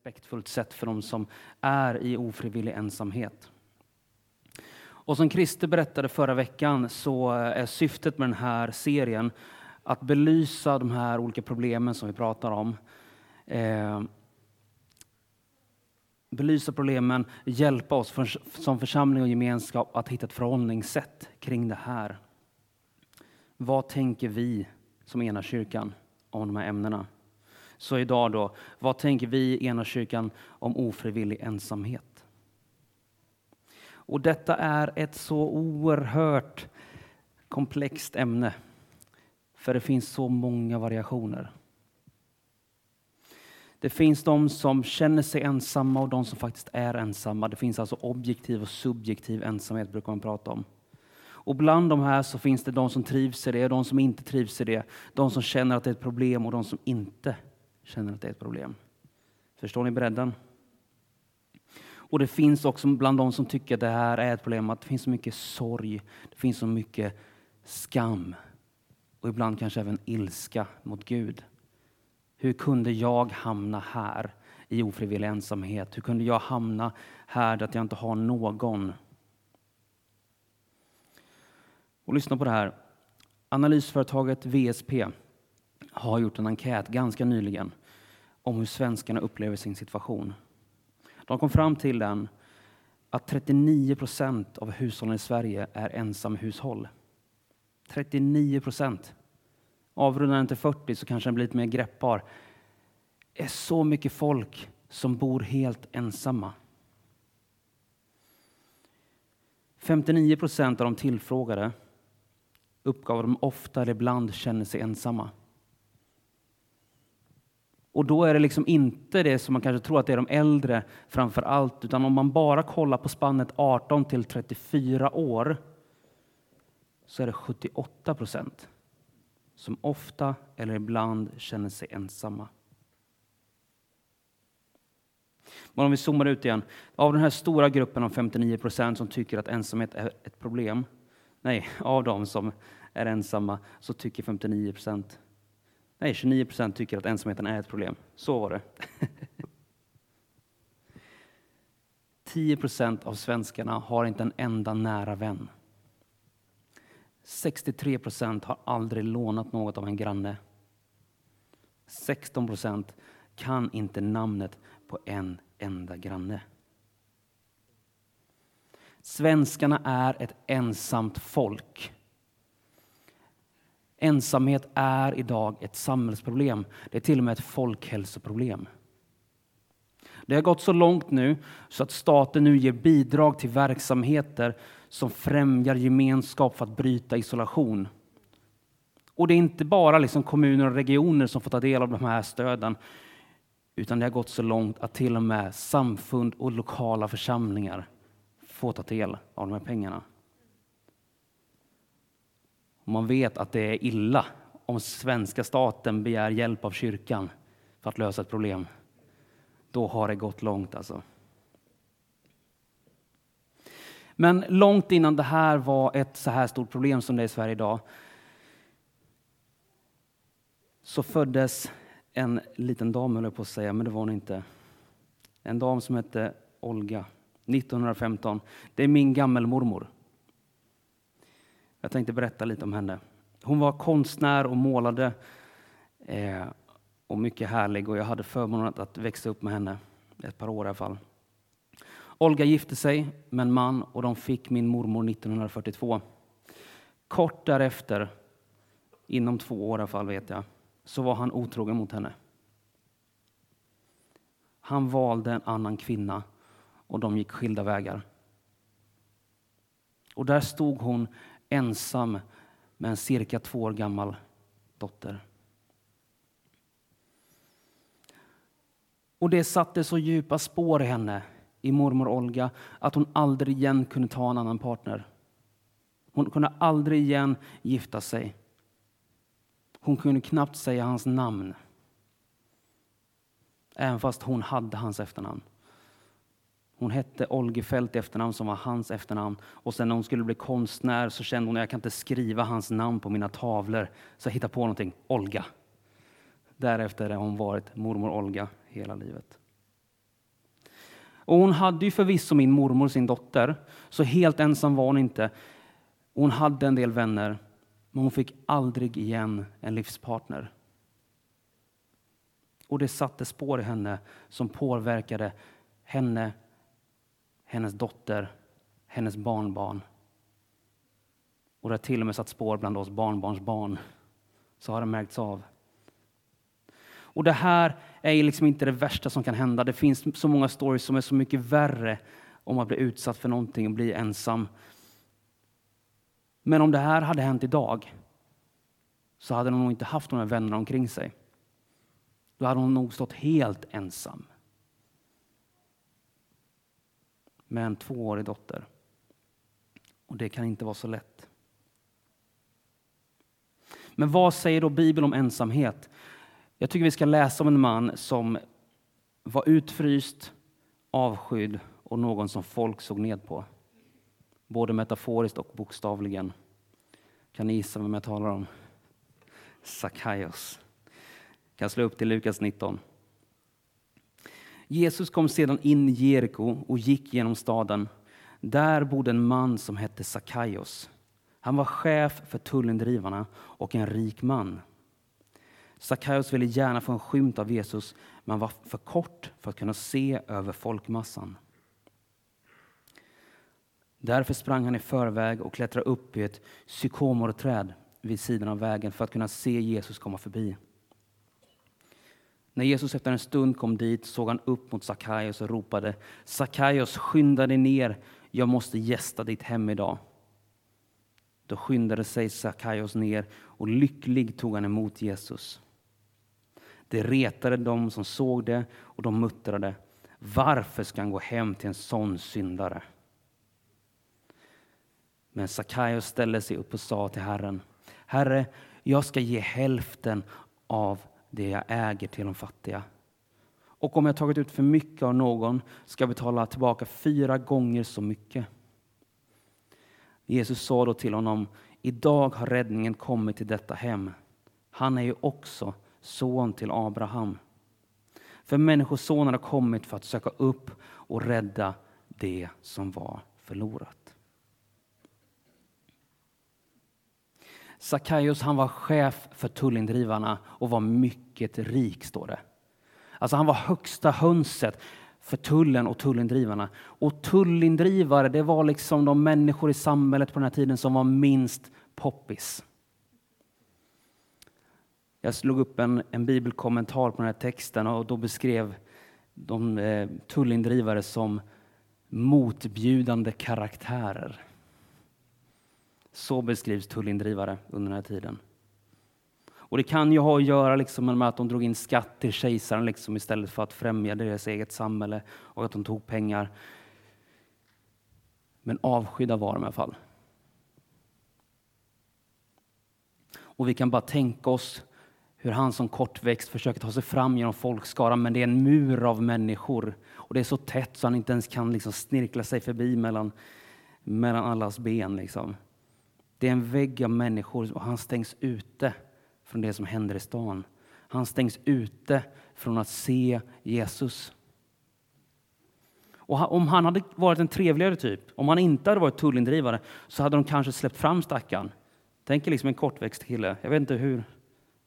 respektfullt sätt för de som är i ofrivillig ensamhet. Och som Christer berättade förra veckan så eh, är syftet med den här serien att belysa de här olika problemen som vi pratar om. Eh, belysa problemen, hjälpa oss för, som församling och gemenskap att hitta ett förhållningssätt kring det här. Vad tänker vi som ena kyrkan om de här ämnena? Så idag då, vad tänker vi i ena kyrkan om ofrivillig ensamhet? Och detta är ett så oerhört komplext ämne, för det finns så många variationer. Det finns de som känner sig ensamma och de som faktiskt är ensamma. Det finns alltså objektiv och subjektiv ensamhet, brukar man prata om. Och bland de här så finns det de som trivs i det och de som inte trivs i det. De som känner att det är ett problem och de som inte känner att det är ett problem. Förstår ni bredden? Och det finns också bland de som tycker att det här är ett problem att det finns så mycket sorg, det finns så mycket skam och ibland kanske även ilska mot Gud. Hur kunde jag hamna här i ofrivillig ensamhet? Hur kunde jag hamna här där jag inte har någon? Och lyssna på det här. Analysföretaget VSP har gjort en enkät ganska nyligen om hur svenskarna upplever sin situation. De kom fram till den att 39 procent av hushållen i Sverige är ensamhushåll. 39 procent. Avrundar den till 40 så kanske den blir lite mer greppbar. Det är så mycket folk som bor helt ensamma. 59 procent av de tillfrågade uppgav att de ofta eller ibland känner sig ensamma. Och då är det liksom inte det som man kanske tror att det är de äldre framför allt, utan om man bara kollar på spannet 18 till 34 år så är det 78 procent som ofta eller ibland känner sig ensamma. Men om vi zoomar ut igen. Av den här stora gruppen om 59 procent som tycker att ensamhet är ett problem, nej, av dem som är ensamma så tycker 59 procent Nej, 29 procent tycker att ensamheten är ett problem. Så var det. 10 procent av svenskarna har inte en enda nära vän. 63 procent har aldrig lånat något av en granne. 16 procent kan inte namnet på en enda granne. Svenskarna är ett ensamt folk. Ensamhet är idag ett samhällsproblem. Det är till och med ett folkhälsoproblem. Det har gått så långt nu så att staten nu ger bidrag till verksamheter som främjar gemenskap för att bryta isolation. Och det är inte bara liksom kommuner och regioner som får ta del av de här stöden, utan det har gått så långt att till och med samfund och lokala församlingar får ta del av de här pengarna. Och man vet att det är illa om svenska staten begär hjälp av kyrkan för att lösa ett problem. Då har det gått långt alltså. Men långt innan det här var ett så här stort problem som det är i Sverige idag så föddes en liten dam, höll jag på att säga, men det var hon inte. En dam som hette Olga, 1915. Det är min gammelmormor. Jag tänkte berätta lite om henne. Hon var konstnär och målade eh, och mycket härlig och jag hade förmånen att växa upp med henne ett par år i alla fall. Olga gifte sig med en man och de fick min mormor 1942. Kort därefter, inom två år i alla fall vet jag, så var han otrogen mot henne. Han valde en annan kvinna och de gick skilda vägar. Och där stod hon ensam med en cirka två år gammal dotter. Och det satte så djupa spår i henne, i mormor Olga, att hon aldrig igen kunde ta en annan partner. Hon kunde aldrig igen gifta sig. Hon kunde knappt säga hans namn. Även fast hon hade hans efternamn. Hon hette Olgefelt i efternamn som var hans efternamn. Och sen när hon skulle bli konstnär så kände hon att jag kan inte skriva hans namn på mina tavlor. Så jag hittade på någonting, Olga. Därefter har hon varit mormor Olga hela livet. Och hon hade ju förvisso min mormor, sin dotter, så helt ensam var hon inte. Hon hade en del vänner, men hon fick aldrig igen en livspartner. Och det satte spår i henne som påverkade henne, hennes dotter, hennes barnbarn. Och det har till och med satt spår bland oss barnbarnsbarn. Så har det märkts av. Och det här är liksom inte det värsta som kan hända. Det finns så många stories som är så mycket värre om man blir utsatt för någonting och blir ensam. Men om det här hade hänt idag så hade hon nog inte haft några vänner omkring sig. Då hade hon nog stått helt ensam. Med en tvåårig dotter. Och det kan inte vara så lätt. Men vad säger då Bibeln om ensamhet? Jag tycker vi ska läsa om en man som var utfryst, avskydd och någon som folk såg ned på. Både metaforiskt och bokstavligen. Kan ni gissa vem jag talar om? Sackaios. Kan slå upp till Lukas 19. Jesus kom sedan in i Jeriko och gick genom staden. Där bodde en man som hette Sackaios. Han var chef för tullindrivarna och en rik man. Sackaios ville gärna få en skymt av Jesus, men var för kort för att kunna se över folkmassan. Därför sprang han i förväg och klättrade upp i ett sykomorträd vid sidan av vägen för att kunna se Jesus komma förbi. När Jesus efter en stund kom dit såg han upp mot Sackaios och ropade Sackaios, skynda dig ner, jag måste gästa ditt hem idag. Då skyndade sig Sackaios ner och lycklig tog han emot Jesus. Det retade dem som såg det och de muttrade. Varför ska han gå hem till en sån syndare? Men Sackaios ställde sig upp och sa till Herren. Herre, jag ska ge hälften av det jag äger till de fattiga. Och om jag tagit ut för mycket av någon ska jag betala tillbaka fyra gånger så mycket. Jesus sa då till honom, idag har räddningen kommit till detta hem. Han är ju också son till Abraham. För Människosonen har kommit för att söka upp och rädda det som var förlorat. Sackaios han var chef för tullindrivarna och var mycket rik, står det. Alltså han var högsta hönset för tullen och tullindrivarna. Och tullindrivare, det var liksom de människor i samhället på den här tiden som var minst poppis. Jag slog upp en, en bibelkommentar på den här texten och då beskrev de eh, tullindrivare som motbjudande karaktärer. Så beskrivs tullindrivare under den här tiden. Och Det kan ju ha att göra liksom med att de drog in skatt till kejsaren liksom istället för att främja deras eget samhälle och att de tog pengar. Men avskydda var de i alla fall. Och vi kan bara tänka oss hur han som kortväxt försöker ta sig fram genom folkskaran, men det är en mur av människor. Och det är så tätt så han inte ens kan liksom snirkla sig förbi mellan, mellan allas ben. Liksom. Det är en vägg av människor och han stängs ute från det som händer i stan. Han stängs ute från att se Jesus. Och om han hade varit en trevligare typ, om han inte hade varit tullindrivare, så hade de kanske släppt fram stackaren. Tänk liksom en kortväxt kille. Jag vet inte hur.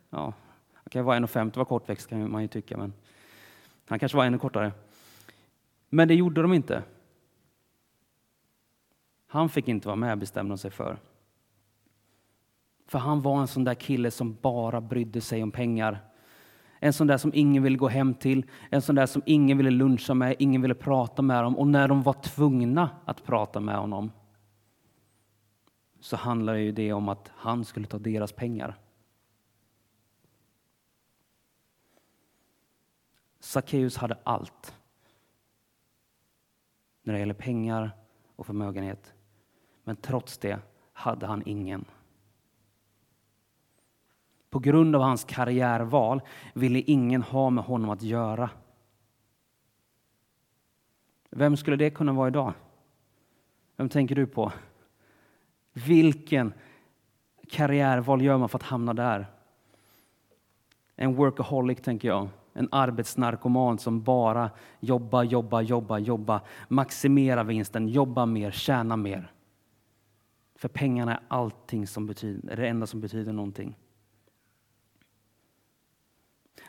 Ja, han kan vara 1,50 var kortväxt kan man ju tycka, men han kanske var ännu kortare. Men det gjorde de inte. Han fick inte vara med, bestämde de sig för. För han var en sån där kille som bara brydde sig om pengar. En sån där som ingen ville gå hem till, en sån där som ingen ville luncha med, ingen ville prata med dem. Och när de var tvungna att prata med honom så handlade ju det om att han skulle ta deras pengar. Sackeus hade allt när det gäller pengar och förmögenhet. Men trots det hade han ingen. På grund av hans karriärval ville ingen ha med honom att göra. Vem skulle det kunna vara idag? Vem tänker du på? Vilken karriärval gör man för att hamna där? En workaholic, tänker jag. En arbetsnarkoman som bara jobbar, jobbar, jobbar, jobbar, maximera vinsten, jobba mer, tjäna mer. För pengarna är allting som betyder, är det enda som betyder någonting.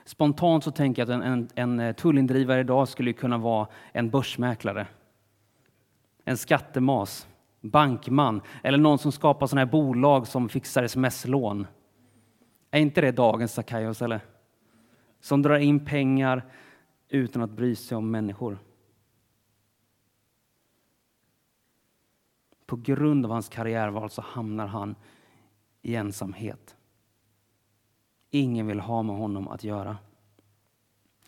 Spontant så tänker jag att en, en, en eh, tullindrivare idag skulle kunna vara en börsmäklare. En skattemas, bankman eller någon som skapar sådana här bolag som fixar sms-lån. Är inte det dagens Sackaios eller? Som drar in pengar utan att bry sig om människor. På grund av hans karriärval så hamnar han i ensamhet. Ingen vill ha med honom att göra.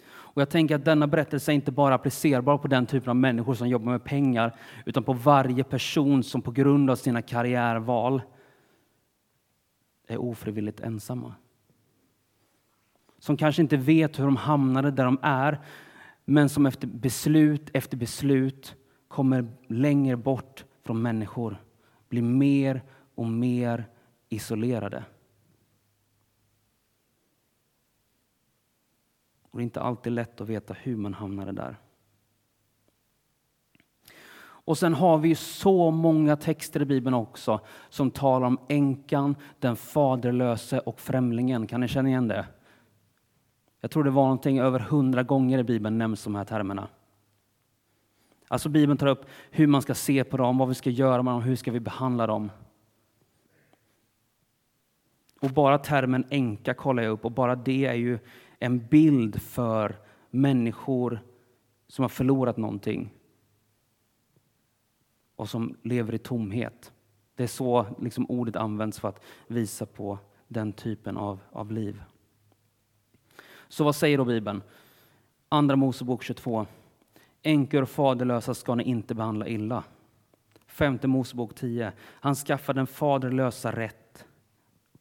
Och jag tänker att denna berättelse är inte bara applicerbar på den typen av människor som jobbar med pengar, utan på varje person som på grund av sina karriärval är ofrivilligt ensamma. Som kanske inte vet hur de hamnade där de är, men som efter beslut efter beslut kommer längre bort från människor, blir mer och mer isolerade. Och det är inte alltid lätt att veta hur man hamnade där. Och sen har vi så många texter i Bibeln också som talar om änkan, den faderlöse och främlingen. Kan ni känna igen det? Jag tror det var någonting över hundra gånger i Bibeln nämns de här termerna. Alltså Bibeln tar upp hur man ska se på dem, vad vi ska göra med dem, hur ska vi behandla dem. Och bara termen änka kollar jag upp och bara det är ju en bild för människor som har förlorat någonting och som lever i tomhet. Det är så liksom ordet används för att visa på den typen av, av liv. Så vad säger då Bibeln? Andra Mosebok 22. Änkor och faderlösa ska ni inte behandla illa. Femte Mosebok 10. Han skaffar den faderlösa rätt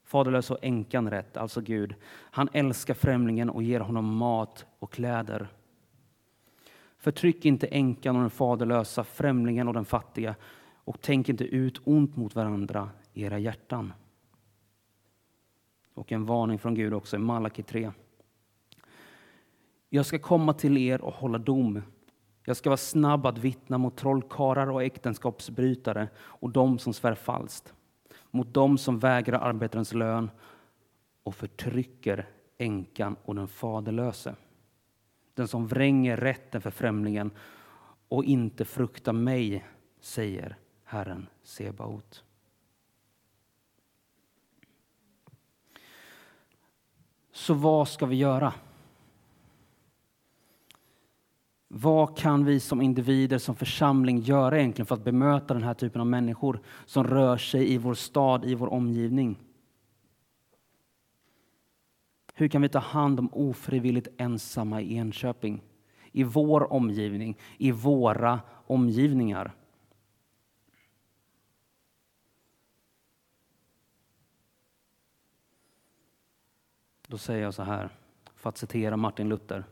faderlösa och änkan rätt, alltså Gud. Han älskar främlingen och ger honom mat och kläder. Förtryck inte änkan och den faderlösa, främlingen och den fattiga och tänk inte ut ont mot varandra i era hjärtan. Och en varning från Gud också i Malaki 3. Jag ska komma till er och hålla dom. Jag ska vara snabb att vittna mot trollkarlar och äktenskapsbrytare och de som svär falskt mot dem som vägrar arbetarens lön och förtrycker änkan och den faderlöse. Den som vränger rätten för främlingen och inte fruktar mig, säger Herren Sebaot. Så vad ska vi göra? Vad kan vi som individer, som församling göra egentligen för att bemöta den här typen av människor som rör sig i vår stad, i vår omgivning? Hur kan vi ta hand om ofrivilligt ensamma i Enköping? I vår omgivning, i våra omgivningar. Då säger jag så här, för att citera Martin Luther.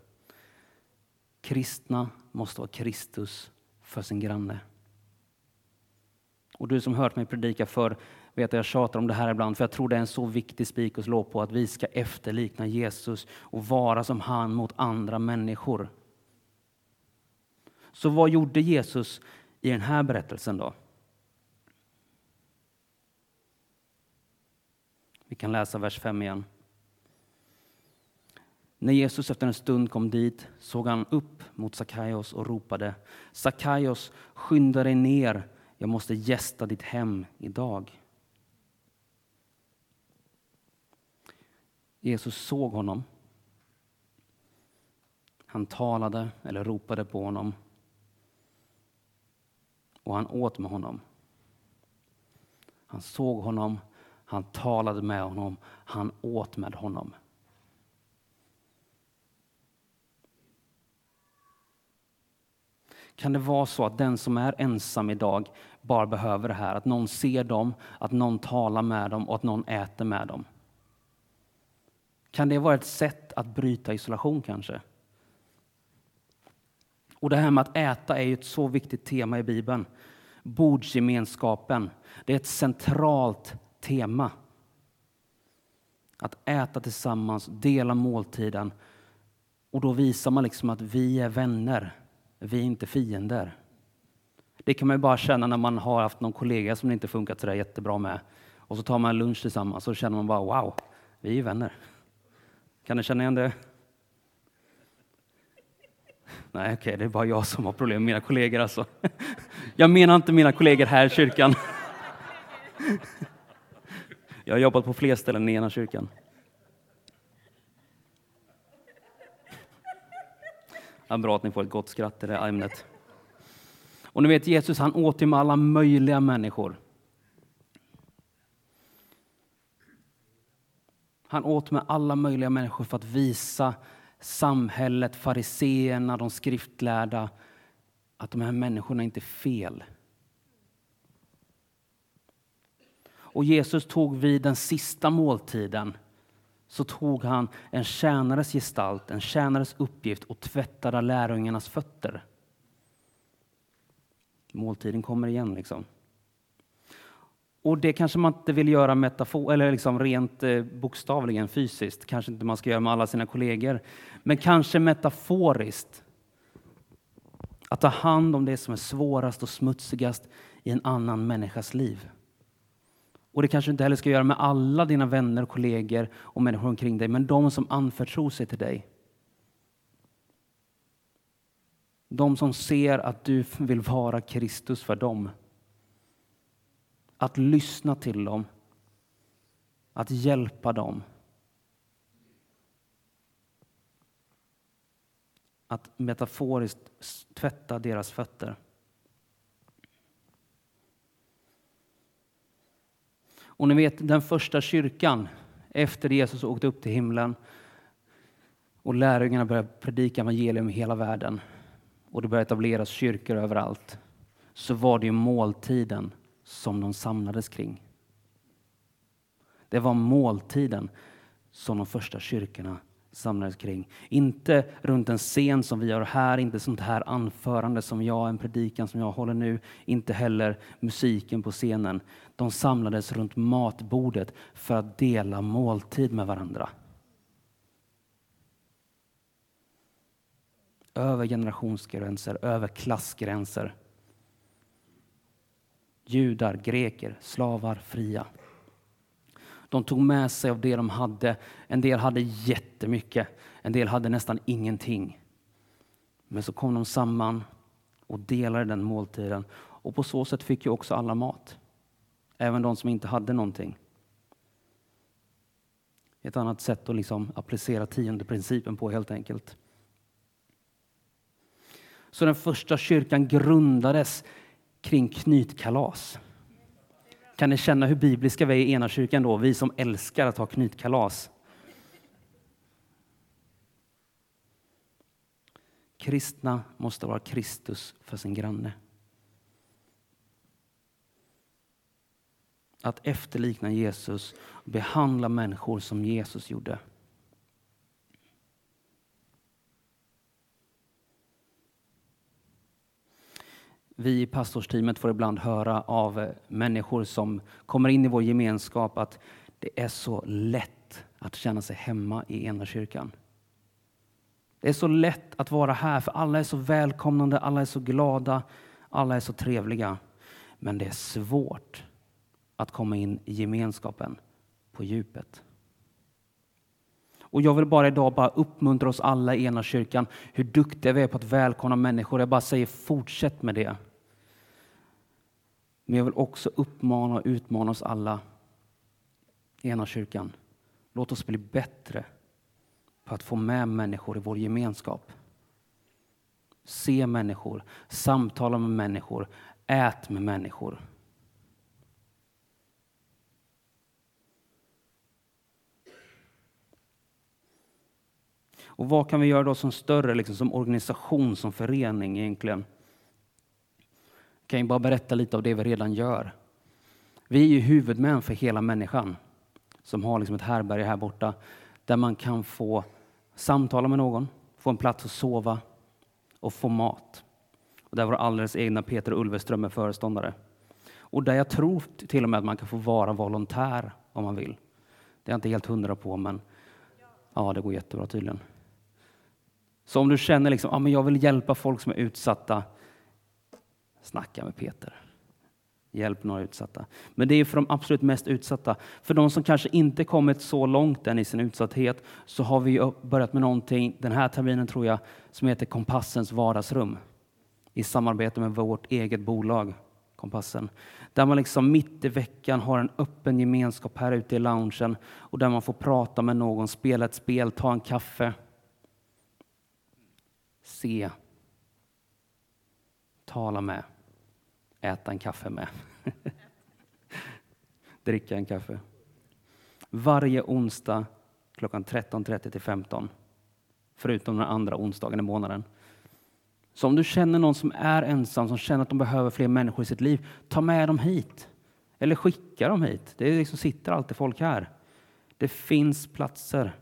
Kristna måste vara Kristus för sin granne. Och du som hört mig predika för vet att jag tjatar om det här ibland, för jag tror det är en så viktig spik att slå på, att vi ska efterlikna Jesus och vara som han mot andra människor. Så vad gjorde Jesus i den här berättelsen då? Vi kan läsa vers 5 igen. När Jesus efter en stund kom dit såg han upp mot Sackaios och ropade Sackaios, skynda dig ner, jag måste gästa ditt hem idag. Jesus såg honom. Han talade eller ropade på honom och han åt med honom. Han såg honom, han talade med honom, han åt med honom. Kan det vara så att den som är ensam idag bara behöver det här? Att någon ser dem, att någon talar med dem och att någon äter med dem? Kan det vara ett sätt att bryta isolation kanske? Och det här med att äta är ju ett så viktigt tema i Bibeln. Bordsgemenskapen, det är ett centralt tema. Att äta tillsammans, dela måltiden Och då visar man liksom att vi är vänner, vi är inte fiender. Det kan man ju bara känna när man har haft någon kollega som det inte funkat så där jättebra med. Och så tar man lunch tillsammans och så känner man bara wow, vi är vänner. Kan ni känna igen det? Nej, okej, okay, det är bara jag som har problem med mina kollegor alltså. Jag menar inte mina kollegor här i kyrkan. Jag har jobbat på fler ställen i ena kyrkan. Ja, bra att ni får ett gott skratt i det ämnet. Och ni vet Jesus, han åt med alla möjliga människor. Han åt med alla möjliga människor för att visa samhället, fariseerna, de skriftlärda, att de här människorna inte är fel. Och Jesus tog vid den sista måltiden så tog han en tjänares gestalt, en tjänares uppgift och tvättade lärjungarnas fötter. Måltiden kommer igen. liksom. Och det kanske man inte vill göra metafor, eller liksom rent eh, bokstavligen fysiskt, kanske inte man ska göra med alla sina kollegor, men kanske metaforiskt. Att ta hand om det som är svårast och smutsigast i en annan människas liv. Och det kanske inte heller ska göra med alla dina vänner, kollegor och människor omkring dig, men de som anförtror sig till dig. De som ser att du vill vara Kristus för dem. Att lyssna till dem. Att hjälpa dem. Att metaforiskt tvätta deras fötter. Och ni vet den första kyrkan efter Jesus åkte upp till himlen och lärjungarna började predika evangelium i hela världen och det började etableras kyrkor överallt så var det ju måltiden som de samlades kring. Det var måltiden som de första kyrkorna samlades kring. Inte runt en scen som vi har här, inte sånt här anförande som jag, en predikan som jag håller nu, inte heller musiken på scenen. De samlades runt matbordet för att dela måltid med varandra. Över generationsgränser, över klassgränser. Judar, greker, slavar, fria. De tog med sig av det de hade. En del hade jättemycket, en del hade nästan ingenting. Men så kom de samman och delade den måltiden. Och på så sätt fick ju också alla mat. Även de som inte hade någonting. Ett annat sätt att liksom applicera tionde principen på helt enkelt. Så den första kyrkan grundades kring knytkalas. Kan ni känna hur bibliska vi är i ena kyrkan då, vi som älskar att ha knytkalas? Kristna måste vara Kristus för sin granne. Att efterlikna Jesus och behandla människor som Jesus gjorde. Vi i pastorsteamet får ibland höra av eh, människor som kommer in i vår gemenskap att det är så lätt att känna sig hemma i ena kyrkan. Det är så lätt att vara här, för alla är så välkomnande, alla är så glada, alla är så trevliga. Men det är svårt att komma in i gemenskapen på djupet. Och jag vill bara idag bara uppmuntra oss alla i ena kyrkan hur duktiga vi är på att välkomna människor. Jag bara säger fortsätt med det. Men jag vill också uppmana och utmana oss alla i ena kyrkan. Låt oss bli bättre på att få med människor i vår gemenskap. Se människor, samtala med människor, ät med människor. Och vad kan vi göra då som större, liksom som organisation, som förening egentligen? Jag kan ju bara berätta lite av det vi redan gör. Vi är ju huvudmän för hela människan som har liksom ett härberge här borta där man kan få samtala med någon, få en plats att sova och få mat. Och där vår alldeles egna Peter Ulveström är föreståndare. Och där jag tror till och med att man kan få vara volontär om man vill. Det är jag inte helt hundra på, men ja, det går jättebra tydligen. Så om du känner liksom, ah, men jag vill hjälpa folk som är utsatta, snacka med Peter. Hjälp några utsatta. Men det är för de absolut mest utsatta. För de som kanske inte kommit så långt än i sin utsatthet så har vi börjat med någonting den här terminen tror jag som heter Kompassens vardagsrum i samarbete med vårt eget bolag Kompassen. Där man liksom mitt i veckan har en öppen gemenskap här ute i loungen och där man får prata med någon, spela ett spel, ta en kaffe. Se. Tala med. Äta en kaffe med. Dricka en kaffe. Varje onsdag klockan 13.30 till 15. Förutom den andra onsdagen i månaden. Så om du känner någon som är ensam, som känner att de behöver fler människor i sitt liv, ta med dem hit. Eller skicka dem hit. Det liksom sitter alltid folk här. Det finns platser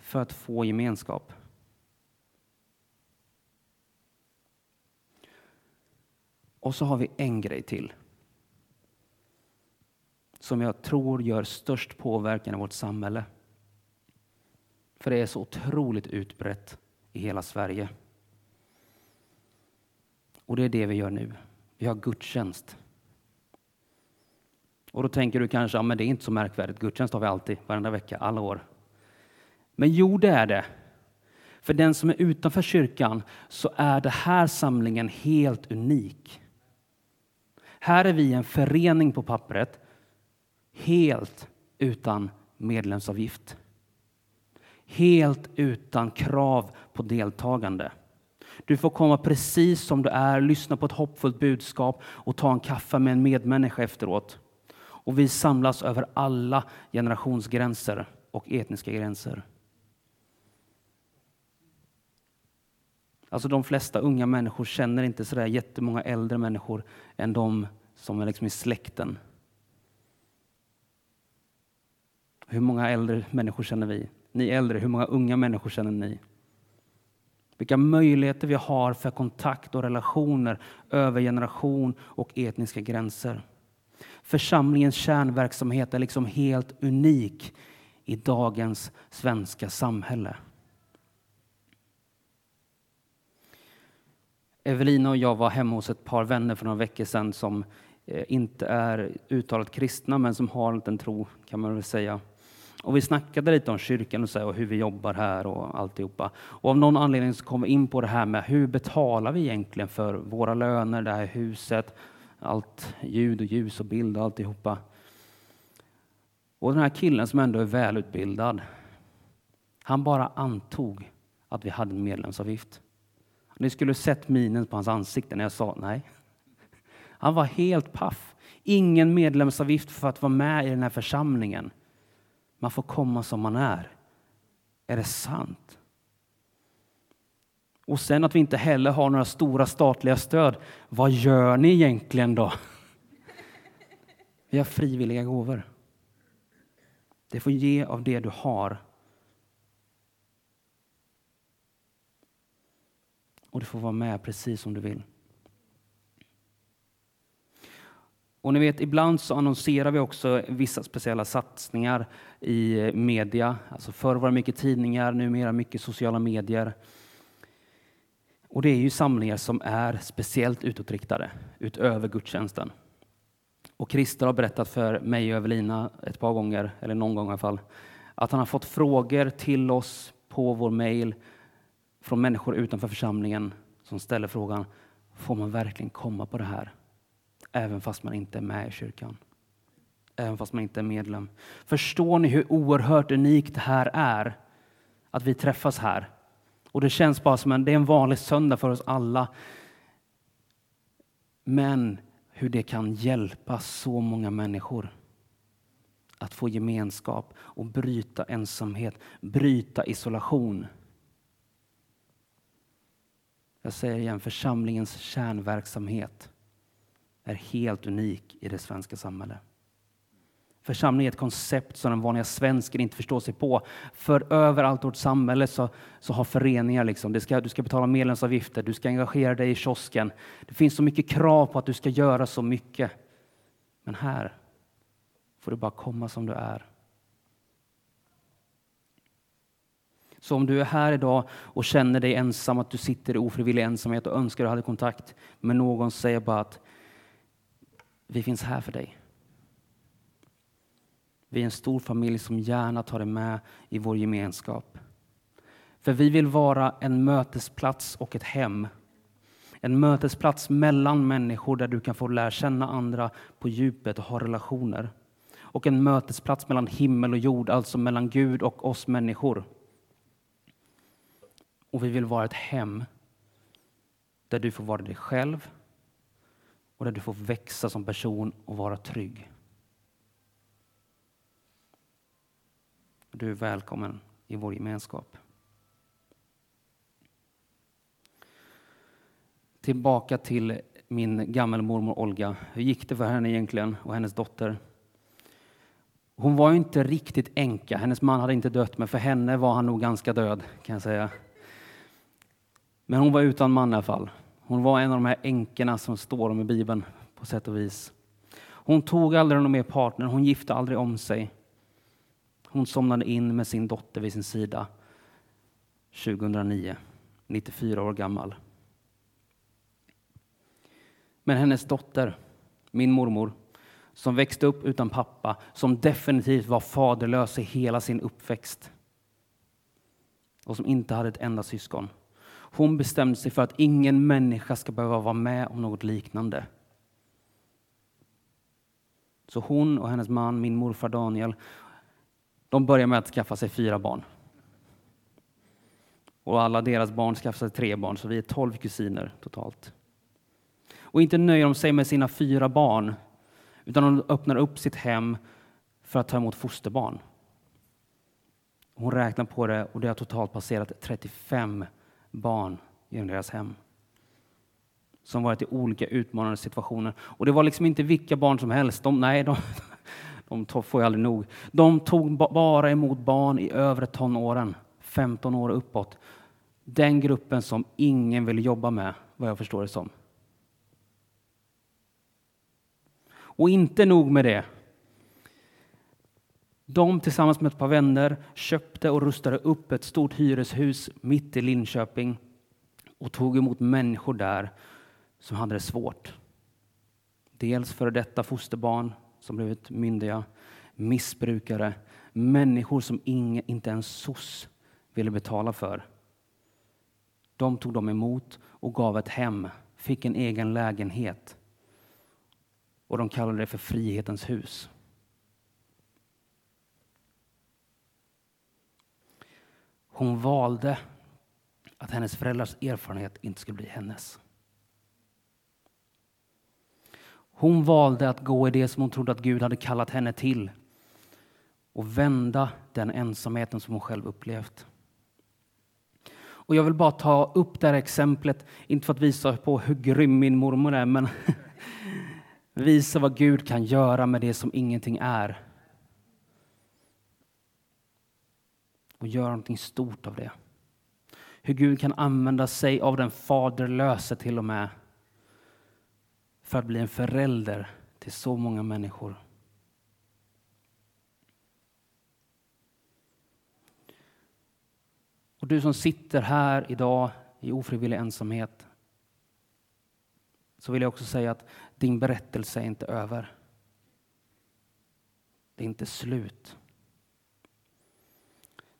för att få gemenskap. Och så har vi en grej till. Som jag tror gör störst påverkan i vårt samhälle. För det är så otroligt utbrett i hela Sverige. Och det är det vi gör nu. Vi har gudstjänst. Och då tänker du kanske, ja men det är inte så märkvärdigt, gudstjänst har vi alltid, varenda vecka, alla år. Men jo, det är det. För den som är utanför kyrkan så är den här samlingen helt unik. Här är vi en förening på pappret, helt utan medlemsavgift. Helt utan krav på deltagande. Du får komma precis som du är, lyssna på ett hoppfullt budskap och ta en kaffe med en medmänniska efteråt. Och vi samlas över alla generationsgränser och etniska gränser. Alltså de flesta unga människor känner inte sådär jättemånga äldre människor än de som är liksom i släkten. Hur många äldre människor känner vi? Ni äldre, hur många unga människor känner ni? Vilka möjligheter vi har för kontakt och relationer över generation och etniska gränser. Församlingens kärnverksamhet är liksom helt unik i dagens svenska samhälle. Evelina och jag var hemma hos ett par vänner för några veckor sedan som eh, inte är uttalat kristna men som har en liten tro kan man väl säga. Och vi snackade lite om kyrkan och, så och hur vi jobbar här och alltihopa. Och av någon anledning så kom vi in på det här med hur betalar vi egentligen för våra löner, det här huset, allt ljud och ljus och bild och alltihopa. Och den här killen som ändå är välutbildad, han bara antog att vi hade en medlemsavgift. Ni skulle sett minen på hans ansikte när jag sa nej. Han var helt paff. Ingen medlemsavgift för att vara med i den här församlingen. Man får komma som man är. Är det sant? Och sen att vi inte heller har några stora statliga stöd. Vad gör ni egentligen då? Vi har frivilliga gåvor. Det får ge av det du har. Och du får vara med precis som du vill. Och ni vet, ibland så annonserar vi också vissa speciella satsningar i media. Alltså förr var det mycket tidningar, numera mycket sociala medier. Och det är ju samlingar som är speciellt utåtriktade, utöver gudstjänsten. Och Christer har berättat för mig och Evelina ett par gånger, eller någon gång i alla fall, att han har fått frågor till oss på vår mejl från människor utanför församlingen som ställer frågan, får man verkligen komma på det här? även fast man inte är med i kyrkan. Även fast man inte är medlem. Förstår ni hur oerhört unikt det här är? Att vi träffas här. Och det känns bara som en, det är en vanlig söndag för oss alla. Men hur det kan hjälpa så många människor att få gemenskap och bryta ensamhet, bryta isolation. Jag säger igen, församlingens kärnverksamhet är helt unik i det svenska samhället. Församling är ett koncept som den vanliga svensken inte förstår sig på. För överallt i vårt samhälle så, så har föreningar, liksom, det ska, du ska betala medlemsavgifter, du ska engagera dig i kiosken. Det finns så mycket krav på att du ska göra så mycket. Men här får du bara komma som du är. Så om du är här idag och känner dig ensam, att du sitter i ofrivillig ensamhet och önskar att du hade kontakt med någon, säger bara att vi finns här för dig. Vi är en stor familj som gärna tar dig med i vår gemenskap. För vi vill vara en mötesplats och ett hem. En mötesplats mellan människor där du kan få lära känna andra på djupet och ha relationer. Och en mötesplats mellan himmel och jord, alltså mellan Gud och oss människor. Och vi vill vara ett hem där du får vara dig själv och där du får växa som person och vara trygg. Du är välkommen i vår gemenskap. Tillbaka till min gammelmormor Olga. Hur gick det för henne egentligen och hennes dotter? Hon var ju inte riktigt änka. Hennes man hade inte dött, men för henne var han nog ganska död kan jag säga. Men hon var utan man i alla fall. Hon var en av de här änkorna som står om i Bibeln på sätt och vis. Hon tog aldrig någon mer partner, hon gifte aldrig om sig. Hon somnade in med sin dotter vid sin sida 2009, 94 år gammal. Men hennes dotter, min mormor, som växte upp utan pappa, som definitivt var faderlös i hela sin uppväxt och som inte hade ett enda syskon. Hon bestämde sig för att ingen människa ska behöva vara med om något liknande. Så hon och hennes man, min morfar Daniel, de börjar med att skaffa sig fyra barn. Och alla deras barn skaffade sig tre barn, så vi är tolv kusiner totalt. Och inte nöjer de sig med sina fyra barn, utan de öppnar upp sitt hem för att ta emot fosterbarn. Hon räknar på det och det har totalt passerat 35 barn genom deras hem. Som varit i olika utmanande situationer. Och det var liksom inte vilka barn som helst. De, nej, de, de får jag aldrig nog. De tog bara emot barn i övre tonåren, 15 år uppåt. Den gruppen som ingen vill jobba med, vad jag förstår det som. Och inte nog med det. De tillsammans med ett par vänner köpte och rustade upp ett stort hyreshus mitt i Linköping och tog emot människor där som hade det svårt. Dels före detta fosterbarn som blivit myndiga, missbrukare, människor som inte ens SOS ville betala för. De tog de emot och gav ett hem, fick en egen lägenhet. Och de kallade det för Frihetens hus. Hon valde att hennes föräldrars erfarenhet inte skulle bli hennes. Hon valde att gå i det som hon trodde att Gud hade kallat henne till och vända den ensamheten som hon själv upplevt. Och jag vill bara ta upp det här exemplet, inte för att visa på hur grym min mormor är, men visa vad Gud kan göra med det som ingenting är. Och göra någonting stort av det. Hur Gud kan använda sig av den faderlöse till och med för att bli en förälder till så många människor. Och du som sitter här idag i ofrivillig ensamhet så vill jag också säga att din berättelse är inte över. Det är inte slut.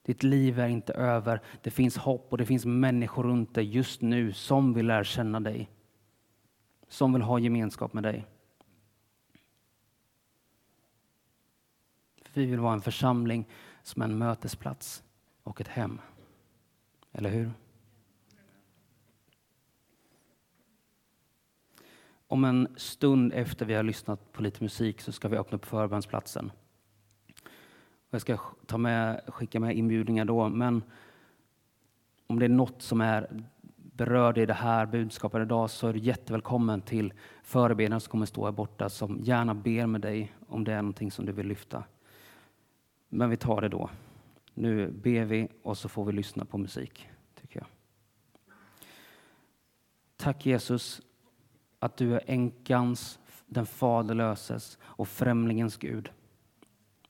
Ditt liv är inte över. Det finns hopp och det finns människor runt dig just nu som vill lära känna dig. Som vill ha gemenskap med dig. Vi vill vara en församling som är en mötesplats och ett hem. Eller hur? Om en stund efter vi har lyssnat på lite musik så ska vi öppna upp förbönsplatsen. Jag ska ta med, skicka med inbjudningar då, men om det är något som är berörd i det här budskapet idag så är du jättevälkommen till förebedjaren som kommer stå här borta som gärna ber med dig om det är någonting som du vill lyfta. Men vi tar det då. Nu ber vi och så får vi lyssna på musik, tycker jag. Tack Jesus att du är änkans, den faderlöses och främlingens Gud.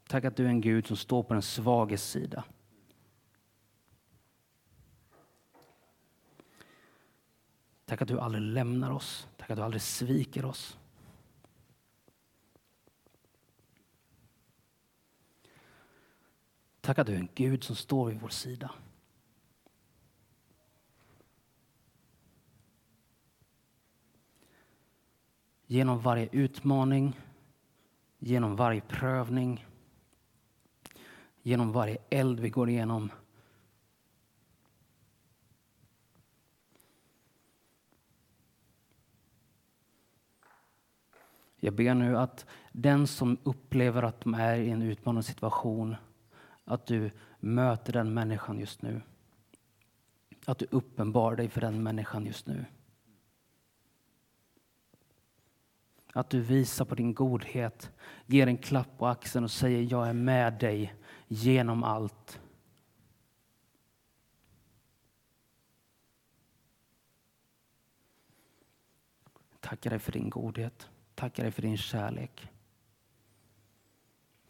Tack att du är en Gud som står på den svages sida. Tack att du aldrig lämnar oss. Tack att du aldrig sviker oss. Tack att du är en Gud som står vid vår sida. Genom varje utmaning, genom varje prövning, genom varje eld vi går igenom Jag ber nu att den som upplever att de är i en utmanande situation, att du möter den människan just nu. Att du uppenbarar dig för den människan just nu. Att du visar på din godhet, ger en klapp på axeln och säger jag är med dig genom allt. Tackar dig för din godhet. Tackar dig för din kärlek.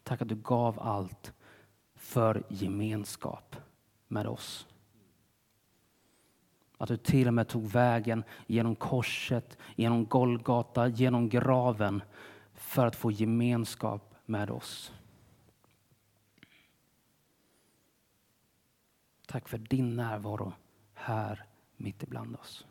Tack att du gav allt för gemenskap med oss. Att du till och med tog vägen genom korset, genom Golgata, genom graven för att få gemenskap med oss. Tack för din närvaro här mitt ibland oss.